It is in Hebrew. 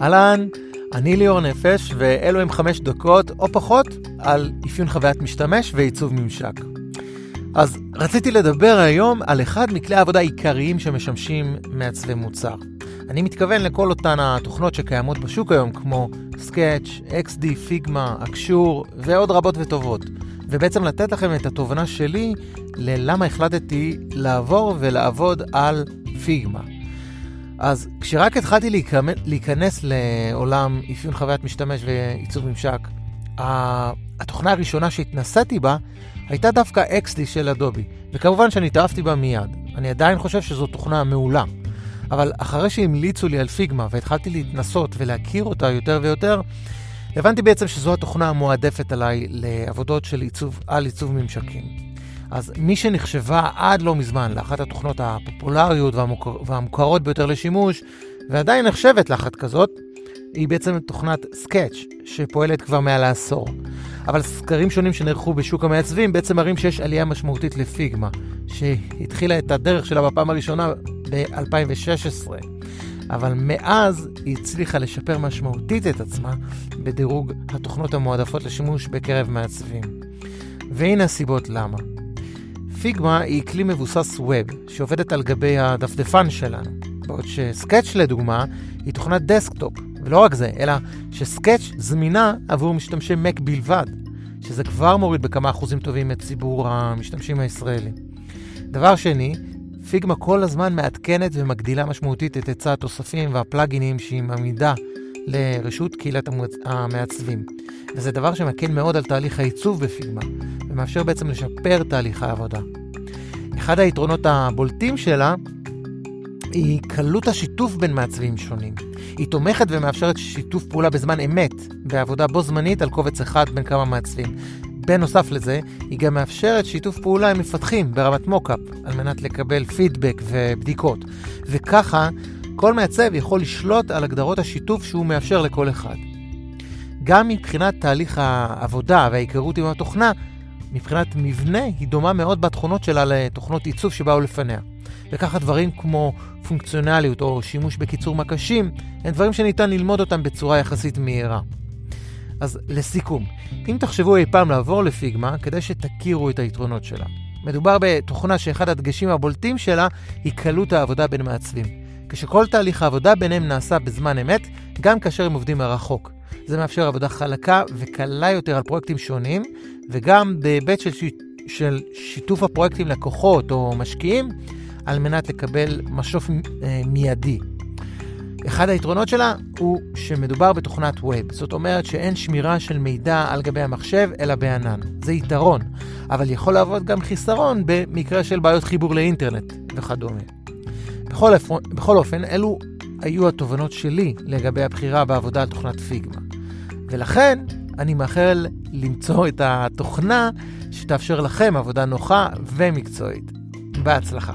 אהלן, אני ליאור נפש, ואלו הם חמש דקות, או פחות, על אפיון חוויית משתמש ועיצוב ממשק. אז רציתי לדבר היום על אחד מכלי העבודה העיקריים שמשמשים מעצבי מוצר. אני מתכוון לכל אותן התוכנות שקיימות בשוק היום, כמו סקאץ', XD, פיגמה, אקשור ועוד רבות וטובות. ובעצם לתת לכם את התובנה שלי ללמה החלטתי לעבור ולעבוד על פיגמה. אז כשרק התחלתי להיכנס לעולם אפיון חוויית משתמש ועיצוב ממשק, התוכנה הראשונה שהתנסיתי בה הייתה דווקא XD של אדובי, וכמובן שאני התאהבתי בה מיד. אני עדיין חושב שזו תוכנה מעולה. אבל אחרי שהמליצו לי על פיגמה והתחלתי להתנסות ולהכיר אותה יותר ויותר, הבנתי בעצם שזו התוכנה המועדפת עליי לעבודות של עיצוב, על עיצוב ממשקים. אז מי שנחשבה עד לא מזמן לאחת התוכנות הפופולריות והמוכר, והמוכרות ביותר לשימוש, ועדיין נחשבת לאחת כזאת, היא בעצם תוכנת סקאץ', שפועלת כבר מעל העשור. אבל סקרים שונים שנערכו בשוק המעצבים בעצם מראים שיש עלייה משמעותית לפיגמה, שהתחילה את הדרך שלה בפעם הראשונה ב-2016. אבל מאז היא הצליחה לשפר משמעותית את עצמה בדירוג התוכנות המועדפות לשימוש בקרב מעצבים. והנה הסיבות למה. Figma היא כלי מבוסס web, שעובדת על גבי הדפדפן שלנו, בעוד ש Sketch לדוגמה היא תוכנת desktop, ולא רק זה, אלא ש Sketch זמינה עבור משתמשי Mac בלבד, שזה כבר מוריד בכמה אחוזים טובים את ציבור המשתמשים הישראלי. דבר שני, Figma כל הזמן מעדכנת ומגדילה משמעותית את היצע התוספים והפלאגינים שהיא מעמידה לרשות קהילת המעצבים. וזה דבר שמקל מאוד על תהליך העיצוב בפיגמה, ומאפשר בעצם לשפר תהליך העבודה. אחד היתרונות הבולטים שלה היא קלות השיתוף בין מעצבים שונים. היא תומכת ומאפשרת שיתוף פעולה בזמן אמת, בעבודה בו זמנית על קובץ אחד בין כמה מעצבים. בנוסף לזה, היא גם מאפשרת שיתוף פעולה עם מפתחים ברמת מוקאפ, על מנת לקבל פידבק ובדיקות. וככה, כל מעצב יכול לשלוט על הגדרות השיתוף שהוא מאפשר לכל אחד. גם מבחינת תהליך העבודה וההיכרות עם התוכנה, מבחינת מבנה, היא דומה מאוד בתכונות שלה לתוכנות עיצוב שבאו לפניה. וככה דברים כמו פונקציונליות או שימוש בקיצור מקשים, הם דברים שניתן ללמוד אותם בצורה יחסית מהירה. אז לסיכום, אם תחשבו אי פעם לעבור לפיגמה, כדי שתכירו את היתרונות שלה. מדובר בתוכנה שאחד הדגשים הבולטים שלה היא קלות העבודה בין מעצבים. כשכל תהליך העבודה ביניהם נעשה בזמן אמת, גם כאשר הם עובדים מרחוק. זה מאפשר עבודה חלקה וקלה יותר על פרויקטים שונים, וגם בהיבט של, ש... של שיתוף הפרויקטים לקוחות או משקיעים, על מנת לקבל משוב אה, מיידי. אחד היתרונות שלה הוא שמדובר בתוכנת ווב, זאת אומרת שאין שמירה של מידע על גבי המחשב אלא בענן. זה יתרון, אבל יכול לעבוד גם חיסרון במקרה של בעיות חיבור לאינטרנט וכדומה. בכל, בכל אופן, אלו היו התובנות שלי לגבי הבחירה בעבודה על תוכנת פיגמה. ולכן אני מאחל למצוא את התוכנה שתאפשר לכם עבודה נוחה ומקצועית. בהצלחה.